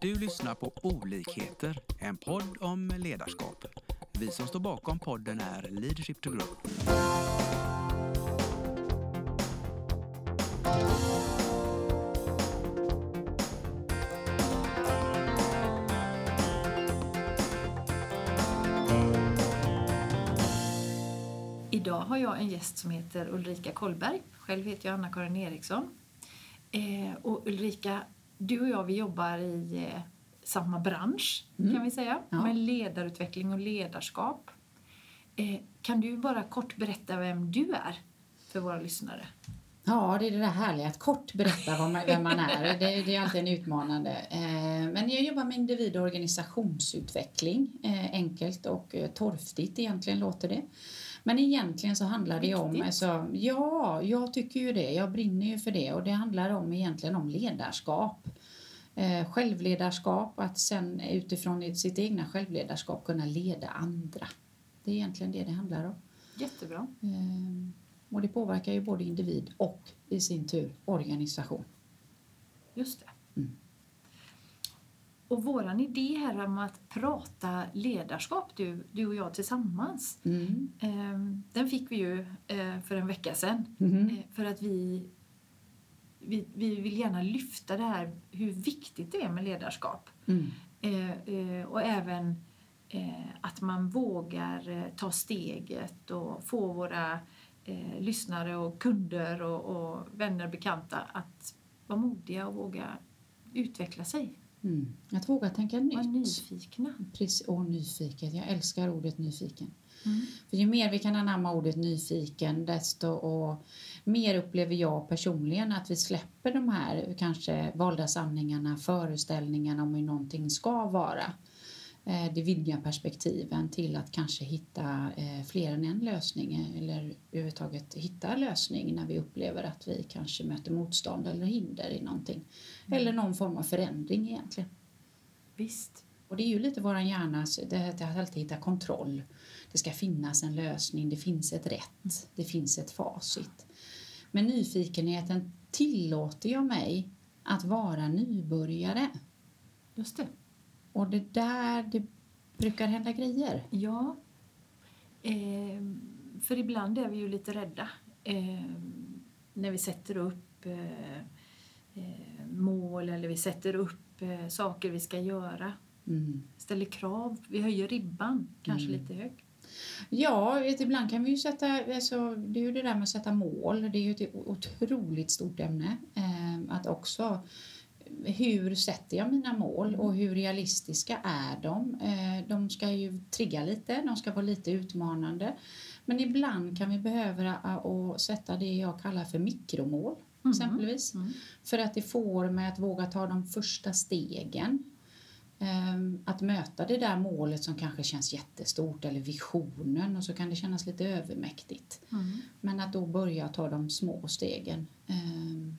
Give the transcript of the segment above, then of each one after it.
Du lyssnar på Olikheter, en podd om ledarskap. Vi som står bakom podden är Leadership to Grow. Idag har jag en gäst som heter Ulrika Kollberg. Själv heter jag Anna-Karin Eriksson. Eh, och Ulrika, du och jag vi jobbar i eh, samma bransch kan vi säga, Ja. med ledarutveckling och ledarskap. Eh, kan du bara kort berätta vem du är för våra lyssnare? Ja, det är det där härliga att kort berätta man, vem man är. Det, det är alltid en utmanande. Eh, men jag jobbar med individ och organisationsutveckling. Eh, enkelt och eh, torftigt egentligen låter det. Men egentligen så handlar det om... Alltså, ja, jag tycker ju det. Jag brinner ju för det. Och det handlar om egentligen om ledarskap. Eh, självledarskap, att sen utifrån sitt egna självledarskap kunna leda andra. Det är egentligen det det handlar om. Jättebra. Eh, Och det påverkar ju både individ och i sin tur organisation. Just det. Mm. Och våran idé här om att prata ledarskap, du, du och jag tillsammans, Mm. eh, den fick vi ju eh, för en vecka sedan. Mhm. Eh, För att vi, vi, vi vill gärna lyfta det här hur viktigt det är med ledarskap. Mm. Eh, eh, och även eh, att man vågar ta steget och få våra lyssnare och kunder och, och vänner och bekanta att vara modiga och våga utveckla sig. Mm. Att våga tänka nytt. nyfikna. Precis, och nyfiken. Jag älskar ordet nyfiken. Mm. För ju mer vi kan anamma ordet nyfiken desto och mer upplever jag personligen att vi släpper de här kanske valda sanningarna, föreställningarna om hur någonting ska vara. Eh, Det vidgar perspektiven till att kanske hitta eh, fler än en lösning eh, eller överhuvudtaget hitta lösning när vi upplever att vi kanske möter motstånd eller hinder i någonting. Eller någon form av förändring egentligen. Visst. Och det är ju lite våran hjärnas, det här att alltid hitta kontroll. Det ska finnas en lösning, det finns ett rätt, det finns ett facit. Men nyfikenheten tillåter jag mig att vara nybörjare. Just det. Och det där det brukar hända grejer. Ja. Eh, för ibland är vi ju lite rädda eh, när vi sätter upp eh, eh, mål eller vi sätter upp eh, saker vi ska göra. Mm. Ställer krav. Vi höjer ribban kanske Mm. lite högt. Ja, vet, ibland kan vi ju sätta, alltså, det är ju det där med att sätta mål, det är ju ett otroligt stort ämne. Eh, att också, hur sätter jag mina mål och hur realistiska är de? Eh, de ska ju trigga lite, de ska vara lite utmanande. Men ibland kan vi behöva att sätta det jag kallar för mikromål, exempelvis. Mm. För att det får mig att våga ta de första stegen. Ehm, Att möta det där målet som kanske känns jättestort eller visionen och så kan det kännas lite övermäktigt. Mm. Men att då börja ta de små stegen ehm,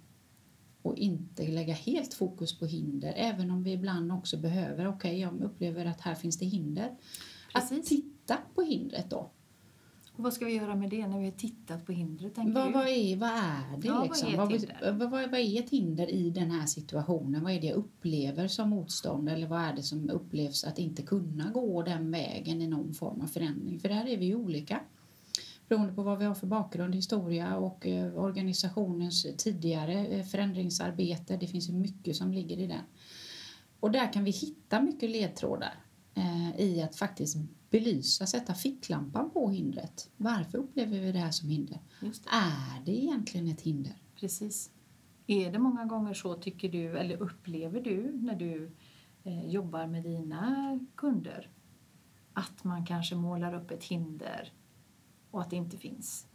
och inte lägga helt fokus på hinder även om vi ibland också behöver, okej jag upplever att här finns det hinder. Att Precis. titta på hindret då. Och vad ska vi göra med det när vi har tittat på hindret? Tänker Vad, du? vad, är, vad är det? Ja, vad liksom? är vad, hinder? vad, vad, vad är ett hinder i den här situationen? Vad är det jag upplever som motstånd? Eller vad är det som upplevs att inte kunna gå den vägen i någon form av förändring? För där är vi ju olika. Beroende på vad vi har för bakgrund, historia och eh, organisationens tidigare eh, förändringsarbete. Det finns ju mycket som ligger i den. Och där kan vi hitta mycket ledtrådar eh, i att faktiskt belysa, sätta ficklampan på hindret. Varför upplever vi det här som hinder? Det. Är det egentligen ett hinder? Precis. Är det många gånger så, tycker du, eller upplever du när du eh, jobbar med dina kunder, att man kanske målar upp ett hinder och att det inte finns?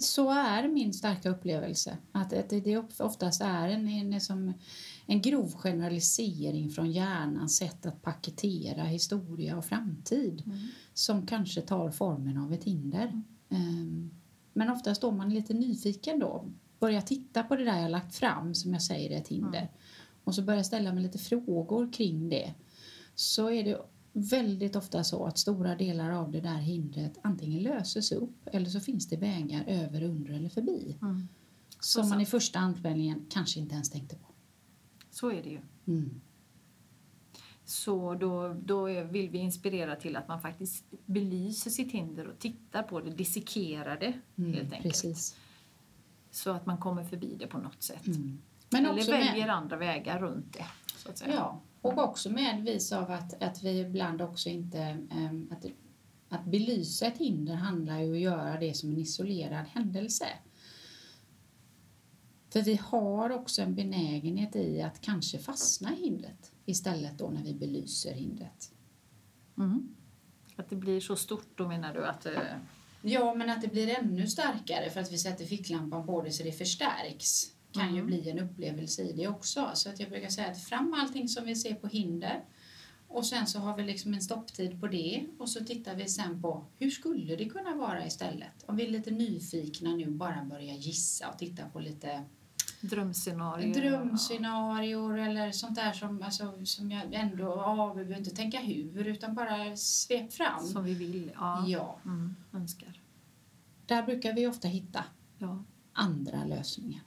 Så är min starka upplevelse. Att det, oftast är en, en, som en grov generalisering från hjärnans sätt att paketera historia och framtid som kanske tar formen av ett hinder. Ehm, Men ofta står man lite nyfiken då. Börjar titta på det där jag lagt fram som jag säger är ett hinder. Och så börjar ställa mig lite frågor kring det. Så är det väldigt ofta så att stora delar av det där hindret antingen löses upp eller så finns det vägar över, under eller förbi. Mm. Som man i första anspelningen kanske inte ens tänkte på. Så är det ju. Mm. Så då, då vill vi inspirera till att man faktiskt belyser sitt hinder och tittar på det, dissekerar det Mm, helt enkelt. Precis. Så att man kommer förbi det på något sätt. Mm. Men Eller väljer med, andra vägar runt det. Så att säga. ja, och också med vis av att, att vi ibland också inte... ehm, att, att belysa ett hinder handlar ju om att göra det som en isolerad händelse. För vi har också en benägenhet i att kanske fastna i hindret istället då när vi belyser hindret. Mm. Att det blir så stort då menar du att... eh, Ja, men att det blir ännu starkare för att vi sätter ficklampan på det så det förstärks kan ju Mm. bli en upplevelse i det också. Så att jag brukar säga att fram allting som vi ser på hinder och sen så har vi liksom en stopptid på det och så tittar vi sen på hur skulle det kunna vara istället? Om vi är lite nyfikna nu bara börja gissa och titta på lite Drömscenarier. drömscenarier eller sånt där som, alltså, som jag ändå, ja, vi behöver inte tänka hur utan bara svep fram. Som vi vill. Ja. Ja, Mm, önskar. där brukar vi ofta hitta Ja, andra lösningar.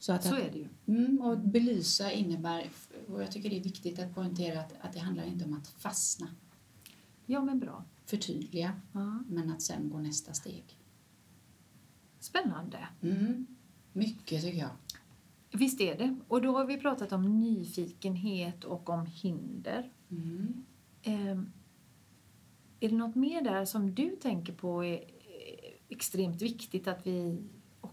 Så att, så är det ju. mm, och belysa innebär, och jag tycker det är viktigt att poängtera att, att det handlar inte om att fastna, Ja, men bra. förtydliga, Ja. men att sen gå nästa steg. Spännande. Mm, mycket tycker jag. Visst är det. Och då har vi pratat om nyfikenhet och om hinder. Mm. Ehm, är det något mer där som du tänker på är extremt viktigt att vi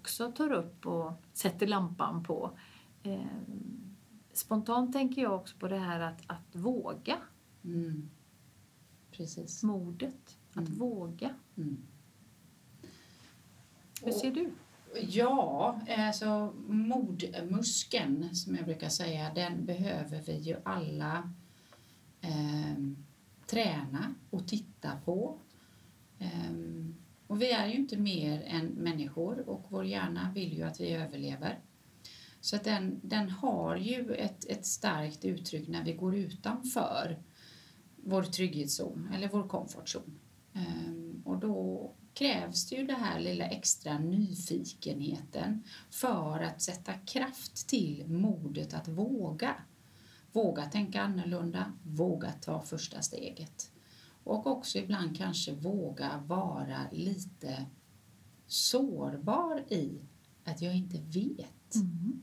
också tar upp och sätter lampan på? Ehm, spontant tänker jag också på det här att, att våga, Mm. Precis. modet, att Mm. våga. Mm. Hur ser du? Ja, alltså modmuskeln som jag brukar säga, den behöver vi ju alla eh, träna och titta på. Eh, och vi är ju inte mer än människor och vår hjärna vill ju att vi överlever. Så att den, den har ju ett, ett starkt uttryck när vi går utanför vår trygghetszon eller vår komfortzon. Ehm, och då krävs det ju det här lilla extra nyfikenheten för att sätta kraft till modet att våga. Våga tänka annorlunda, våga ta första steget. Och också ibland kanske våga vara lite sårbar i att jag inte vet. Mm.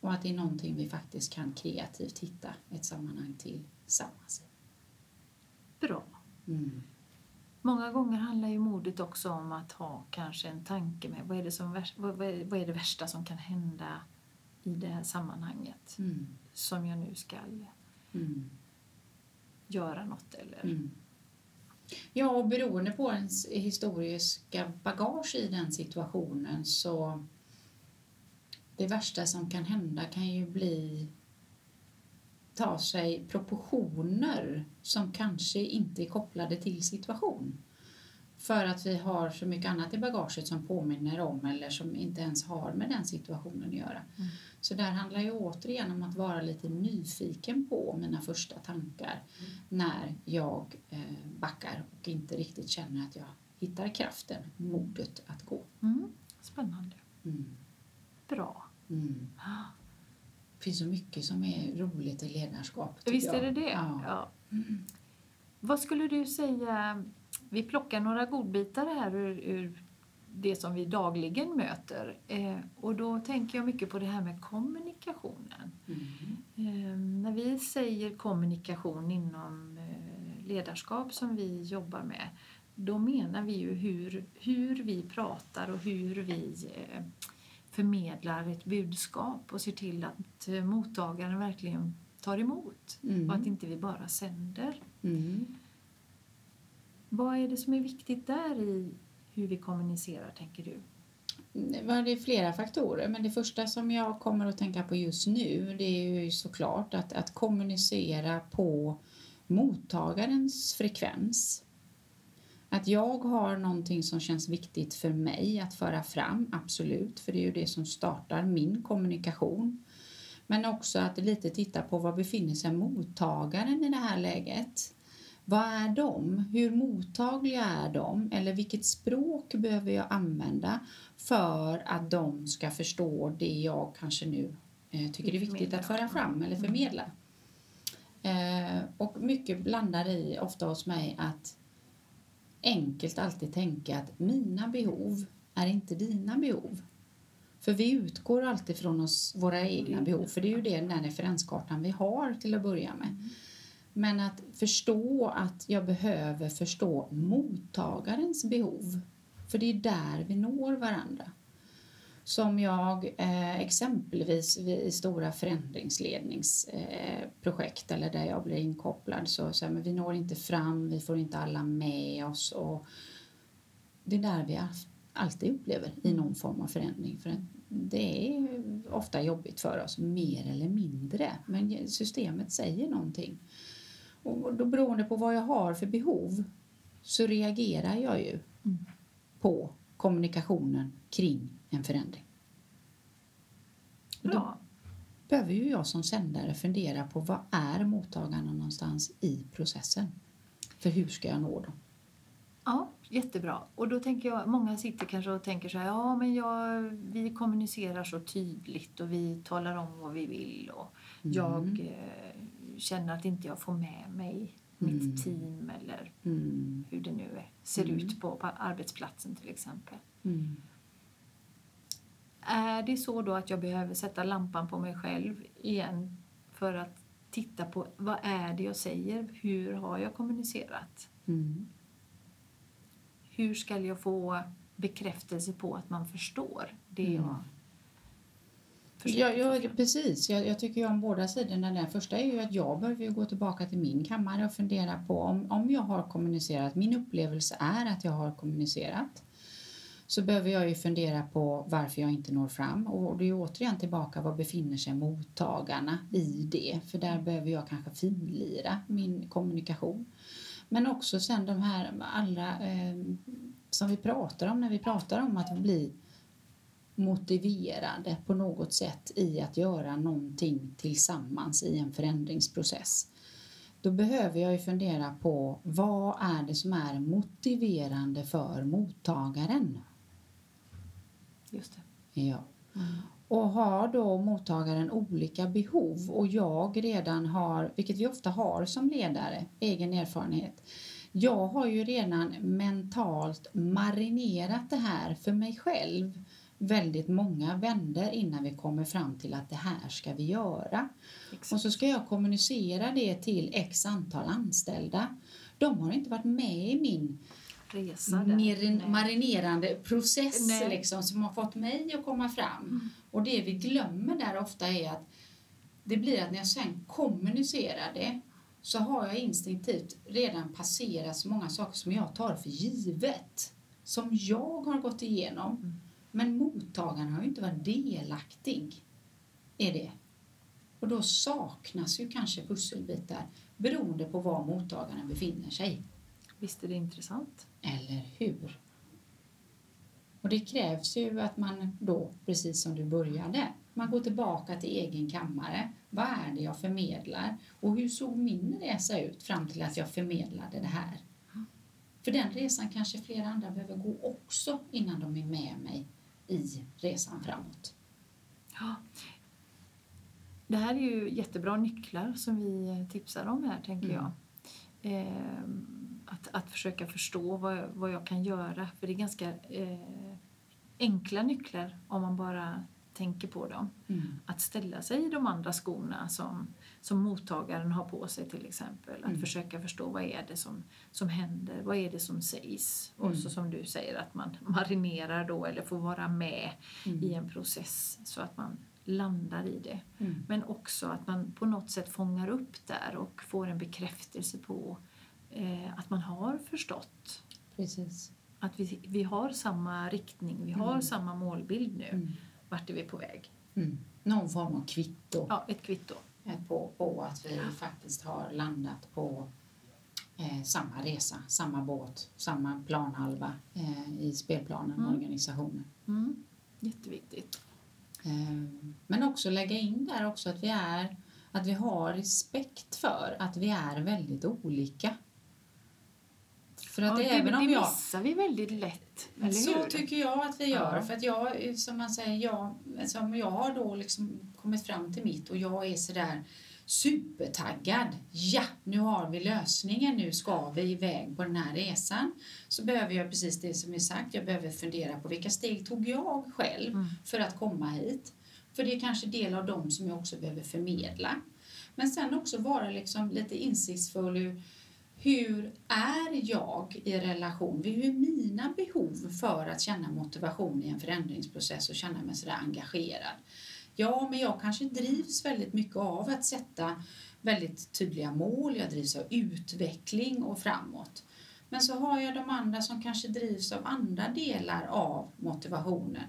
Och att det är någonting vi faktiskt kan kreativt hitta ett sammanhang tillsammans i. Bra. Mm. Många gånger handlar ju modet också om att ha kanske en tanke med vad är det, som, vad är, vad är det värsta som kan hända i det här sammanhanget Mm. som jag nu ska Mm göra något eller... Mm. Ja, och beroende på ens historiska bagage i den situationen så det värsta som kan hända kan ju bli ta sig proportioner som kanske inte är kopplade till situation. För att vi har så mycket annat i bagaget som påminner om eller som inte ens har med den situationen att göra. Mm. Så där handlar ju återigen om att vara lite nyfiken på mina första tankar när jag eh, backar och inte riktigt känner att jag hittar kraften, modet att gå. Mm. Spännande. Mm. Bra. Mm. Det finns så mycket som är roligt i ledarskap. Visst är jag. det det? Ja. Ja. Mm. Vad skulle du säga, vi plockar några godbitar här ur, ur det som vi dagligen möter. Eh, och då tänker jag mycket på det här med kommunikationen. Mm. Eh, när vi säger kommunikation inom eh, ledarskap som vi jobbar med, då menar vi ju hur, hur vi pratar och hur vi eh, förmedlar ett budskap och ser till att eh, mottagaren verkligen tar emot Mm. och att inte vi bara sänder. Mm. Vad är det som är viktigt där i hur vi kommunicerar, tänker du? Mm, det är flera faktorer, men det första som jag kommer att tänka på just nu det är ju såklart att, att kommunicera på mottagarens frekvens. Att jag har någonting som känns viktigt för mig att föra fram, absolut, för det är ju det som startar min kommunikation. Men också att lite titta på var befinner sig mottagaren i det här läget. Vad är de? Hur mottagliga är de? Eller vilket språk behöver jag använda för att de ska förstå det jag kanske nu eh, tycker är viktigt att föra fram eller förmedla? Eh, och mycket landar i, ofta hos mig, att enkelt alltid tänka att mina behov är inte dina behov. För vi utgår alltid från oss, våra egna behov, för det är ju det, den referenskartan vi har till att börja med. Men att förstå att jag behöver förstå mottagarens behov. För det är där vi når varandra. Som jag eh, exempelvis i stora förändringsledningsprojekt eh, eller där jag blir inkopplad så säger vi når inte fram, vi får inte alla med oss. Och det är där vi alltid upplever i någon form av förändring. För det är ofta jobbigt för oss, mer eller mindre. Men systemet säger någonting. Och då beroende på vad jag har för behov så reagerar jag ju mm. på kommunikationen kring en förändring. Då ja. behöver ju jag som sändare fundera på vad är mottagarna någonstans i processen? För hur ska jag nå dem? Ja, jättebra. Och då tänker jag, många sitter kanske och tänker så här, ja men jag, vi kommunicerar så tydligt och vi talar om vad vi vill och mm. jag eh, känner att inte jag får med mig mitt mm. team eller mm. hur det nu är, ser mm. ut på, på, arbetsplatsen till exempel. Mm. Är det så då att jag behöver sätta lampan på mig själv igen för att titta på vad är det jag säger? Hur har jag kommunicerat? Mm. Hur ska jag få bekräftelse på att man förstår det jag Ja, ja, precis. Jag, jag tycker ju om båda sidorna. Den första är ju att jag behöver gå tillbaka till min kammare och fundera på om, om jag har kommunicerat. Min upplevelse är att jag har kommunicerat. Så behöver jag ju fundera på varför jag inte når fram. Och det är återigen tillbaka, var befinner sig mottagarna i det? För där behöver jag kanske finlira min kommunikation. Men också sen de här allra eh, som vi pratar om när vi pratar om att bli motiverade på något sätt i att göra någonting tillsammans i en förändringsprocess. Då behöver jag ju fundera på vad är det som är motiverande för mottagaren? Just det. Ja. Mm. Och har då mottagaren olika behov och jag redan har, vilket vi ofta har som ledare, egen erfarenhet. Jag har ju redan mentalt marinerat det här för mig själv väldigt många vänder innan vi kommer fram till att det här ska vi göra. Exakt. Och så ska jag kommunicera det till x antal anställda. De har inte varit med i min Resa där. marinerande process liksom, som har fått mig att komma fram. Mm. Och det vi glömmer där ofta är att det blir att när jag sen kommunicerar det så har jag instinktivt redan passerat så många saker som jag tar för givet. Som jag har gått igenom. Mm. Men mottagaren har ju inte varit delaktig i det. Och då saknas ju kanske pusselbitar beroende på var mottagaren befinner sig. Visst är det intressant? Eller hur? Och det krävs ju att man då, precis som du började, man går tillbaka till egen kammare. Vad är det jag förmedlar? Och hur såg min resa ut fram till att jag förmedlade det här? För den resan kanske flera andra behöver gå också innan de är med mig i resan framåt. Ja. Det här är ju jättebra nycklar som vi tipsar om här, tänker mm. jag. Eh, att, att försöka förstå vad, vad jag kan göra, för det är ganska eh, enkla nycklar om man bara tänker på dem. Mm. Att ställa sig i de andra skorna som, som mottagaren har på sig till exempel. Att mm. försöka förstå vad är det som, som händer, vad är det som sägs. Mm. Och så som du säger att man marinerar då eller får vara med mm. i en process så att man landar i det. Mm. Men också att man på något sätt fångar upp där och får en bekräftelse på eh, att man har förstått. Precis. Att vi, vi har samma riktning, vi har mm. samma målbild nu vart är vi på väg? Mm. Någon form av kvitto. Ja, ett kvitto. På, på att vi faktiskt har landat på eh, samma resa, samma båt, samma planhalva eh, i spelplanen, mm. organisationen. Mm. Jätteviktigt. Eh, men också lägga in där också att vi är att vi har respekt för att vi är väldigt olika. För att ja, även det, om det jag, missar vi väldigt lätt. Eller så hur? tycker jag att vi gör. Ja. För att jag, som man säger, jag, som jag har då liksom kommit fram till mitt och jag är sådär supertaggad. Ja, nu har vi lösningen, nu ska vi iväg på den här resan. Så behöver jag precis det som är sagt, jag behöver fundera på vilka steg tog jag själv Mm. för att komma hit. För det är kanske del av dem som jag också behöver förmedla. Men sen också vara liksom lite insiktsfull hur, är jag i relation? Hur är mina behov för att känna motivation i en förändringsprocess och känna mig sådär engagerad? Ja, men jag kanske drivs väldigt mycket av att sätta väldigt tydliga mål. Jag drivs av utveckling och framåt. Men så har jag de andra som kanske drivs av andra delar av motivationen.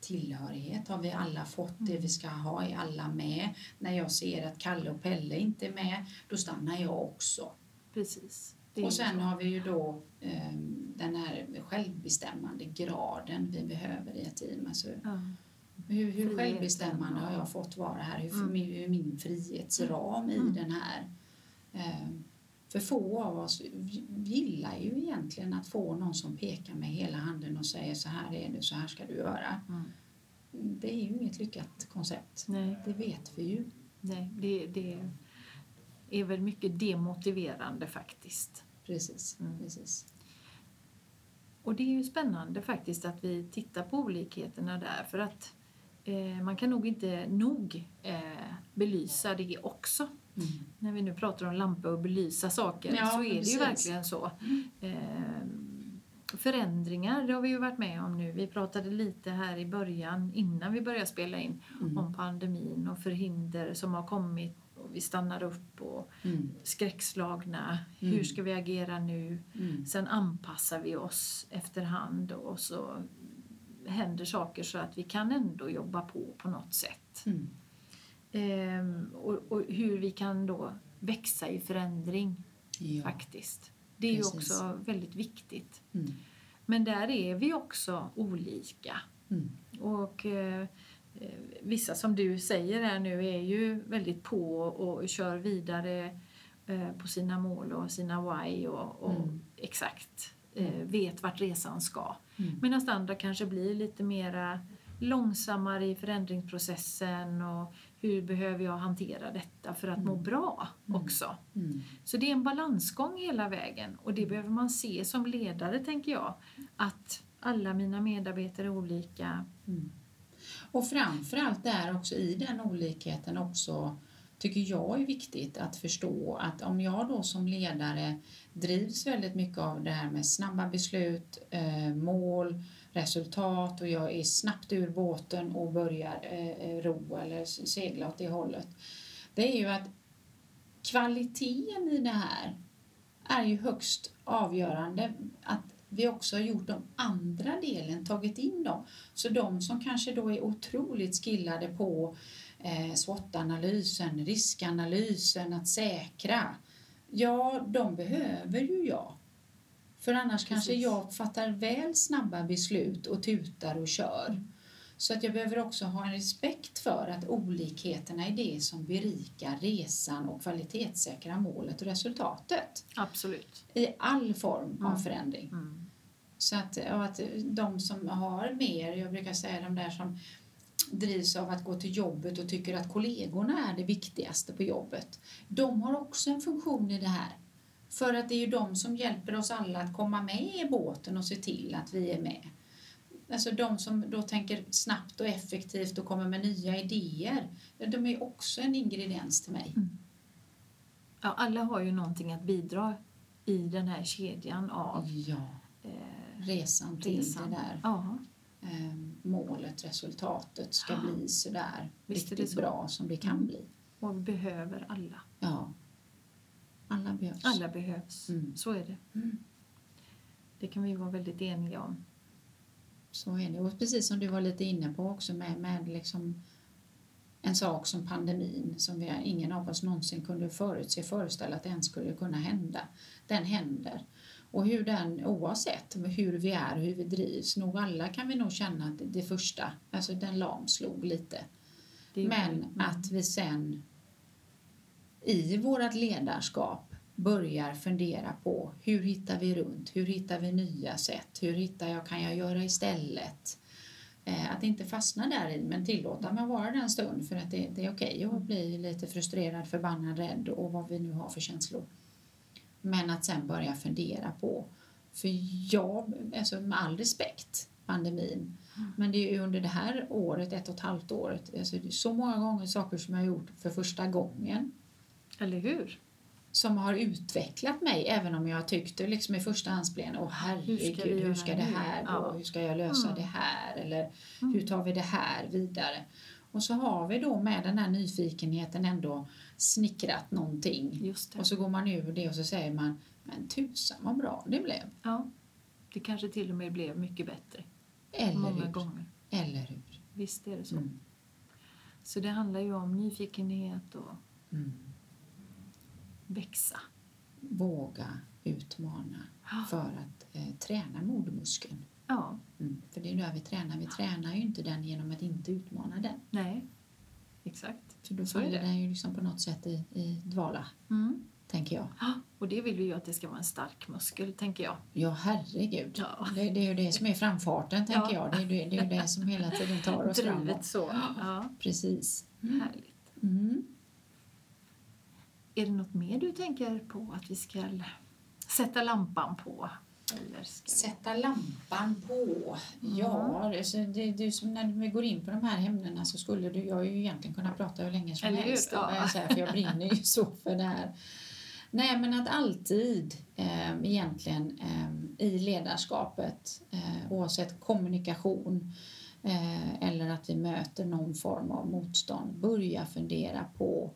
Tillhörighet har vi alla fått, det vi ska ha är alla med. När jag ser att Kalle och Pelle inte är med, då stannar jag också. Precis. Och sen har vi ju då eh, den här självbestämmande graden vi behöver i ett team. Alltså, Ja. hur, hur Friheten, självbestämmande har ja. jag fått vara här? Hur, Mm. hur är min frihetsram i Mm. den här? Eh, för få av oss gillar ju egentligen att få någon som pekar med hela handen och säger så här är det, så här ska du göra. Mm. Det är ju inget lyckat koncept. Nej, Det vet vi ju. nej det, det är väl mycket demotiverande faktiskt. Precis. Mm. precis. Och det är ju spännande faktiskt att vi tittar på olikheterna där för att eh, man kan nog inte nog eh, belysa det också. Mm. När vi nu pratar om lampa och belysa saker Ja, så är det precis. ju verkligen så. Eh, förändringar, det har vi ju varit med om nu. Vi pratade lite här i början innan vi började spela in Mm. om pandemin och förhinder som har kommit vi stannar upp och Mm. skräckslagna. Mm. Hur ska vi agera nu? Mm. Sen anpassar vi oss efterhand och så händer saker så att vi kan ändå jobba på på något sätt. Mm. Ehm, och, och hur vi kan då växa i förändring Ja. faktiskt. Det är Precis. ju också väldigt viktigt. Mm. Men där är vi också olika. Mm. Och eh, eh, vissa som du säger här nu är ju väldigt på och kör vidare eh, på sina mål och sina why och, och Mm. exakt eh, vet vart resan ska. Mm. Medan andra kanske blir lite mera långsammare i förändringsprocessen och hur behöver jag hantera detta för att må Mm. bra Mm. också. Mm. Så det är en balansgång hela vägen och det behöver man se som ledare tänker jag. Att alla mina medarbetare är olika. Mm. Och framförallt där också i den olikheten också tycker jag är viktigt att förstå att om jag då som ledare drivs väldigt mycket av det här med snabba beslut, eh, mål, resultat och jag är snabbt ur båten och börjar eh, eh, ro eller segla åt det hållet. Det är ju att kvaliteten i det här är ju högst avgörande. Att vi också har gjort de andra delen, tagit in dem. Så de som kanske då är otroligt skillade på eh, SWOT-analysen, riskanalysen, att säkra. Ja, de behöver ju jag. För annars kanske Precis. jag fattar väl snabba beslut och tutar och kör. Så att jag behöver också ha en respekt för att olikheterna är det som berikar resan och kvalitetssäkrar målet och resultatet Absolut. i all form av Mm. förändring. Mm. Så att, att de som har mer, jag brukar säga de där som drivs av att gå till jobbet och tycker att kollegorna är det viktigaste på jobbet. De har också en funktion i det här. För att det är ju de som hjälper oss alla att komma med i båten och se till att vi är med. Alltså de som då tänker snabbt och effektivt och kommer med nya idéer, de är också en ingrediens till mig. Ja, alla har ju någonting att bidra i den här kedjan av Ja, eh, resan till resan. det där. Ja, eh, målet, resultatet ska Ja. bli sådär Visst riktigt så. bra som det kan Mm. bli. och vi behöver alla. Ja. Alla behövs. Alla behövs. Mm. Så är det. Mm. Det kan vi vara väldigt eniga om. Så är det. Och precis som du var lite inne på också med, med liksom en sak som pandemin som vi, ingen av oss någonsin kunde förutse, föreställa att den skulle kunna hända. Den händer. Och hur den, oavsett hur vi är och hur vi drivs, nog alla kan vi nog känna att det första, alltså den lamslog lite. Men mm. att vi sen i vårt ledarskap börjar fundera på hur hittar vi runt, hur hittar vi nya sätt, hur hittar jag, kan jag göra istället? Eh, att inte fastna där i men tillåta mig att vara där en stund för att det, det är okej att bli lite frustrerad, förbannad, rädd och vad vi nu har för känslor. Men att sen börja fundera på, för jag, alltså med all respekt, pandemin, men det är ju under det här året, ett och ett halvt året, alltså så många gånger saker som jag har gjort för första gången Eller hur? Som har utvecklat mig även om jag tyckte liksom i första handspelen, åh herregud, Hur ska hur ska det här gå? Ja. Hur ska jag lösa Mm. det här? Eller Mm. hur tar vi det här vidare? Och så har vi då med den här nyfikenheten ändå snickrat någonting. Och så går man ur det och så säger man, men tusan vad bra det blev. Ja. Det kanske till och med blev mycket bättre. Eller många hur? gånger. Eller hur? Visst är det så. Mm. Så det handlar ju om nyfikenhet och Mm. Växa. Våga utmana Ja. för att eh, träna modmuskeln. Ja, Mm. För det är där vi tränar. Vi tränar ju inte den genom att inte utmana den. nej. Exakt. För då faller den ju liksom på något sätt i, i dvala, Mm. tänker jag. Ja, Och det vill vi ju att det ska vara en stark muskel, tänker jag. Ja, herregud. Ja. Det, det är ju det som är framfarten, tänker Ja. jag. Det är, det, det är ju det som hela tiden tar oss Drivet framåt. så. Ja, Precis. Mm. härligt. Mm. Är det något mer du tänker på att vi ska sätta lampan på? Sätta lampan på. Ja, alltså det, det som när vi går in på de här ämnena så skulle du, jag ju egentligen kunna prata hur länge som Eller helst. Ja. Ja. Säga, för jag brinner ju så för det här. Nej, men att alltid eh, egentligen eh, i ledarskapet, eh, oavsett kommunikation eh, eller att vi möter någon form av motstånd, börja fundera på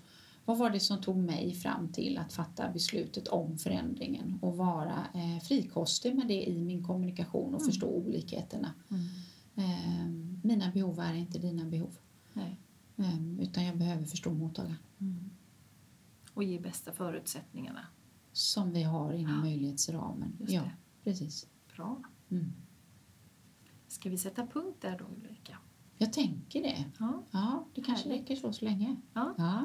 vad var det som tog mig fram till att fatta beslutet om förändringen och vara eh, frikostig med det i min kommunikation och Mm. förstå olikheterna. Mm. Eh, mina behov är inte dina behov, eh, utan jag behöver förstå mottagaren Mm. Och ge bästa förutsättningarna. som vi har inom Ja. möjlighetsramen. Just ja, det. precis. Bra. Mm. Ska vi sätta punkt där då, Ulrika? Jag tänker det. Ja. Ja, det kanske Härligt. räcker så, så länge. Ja. Ja,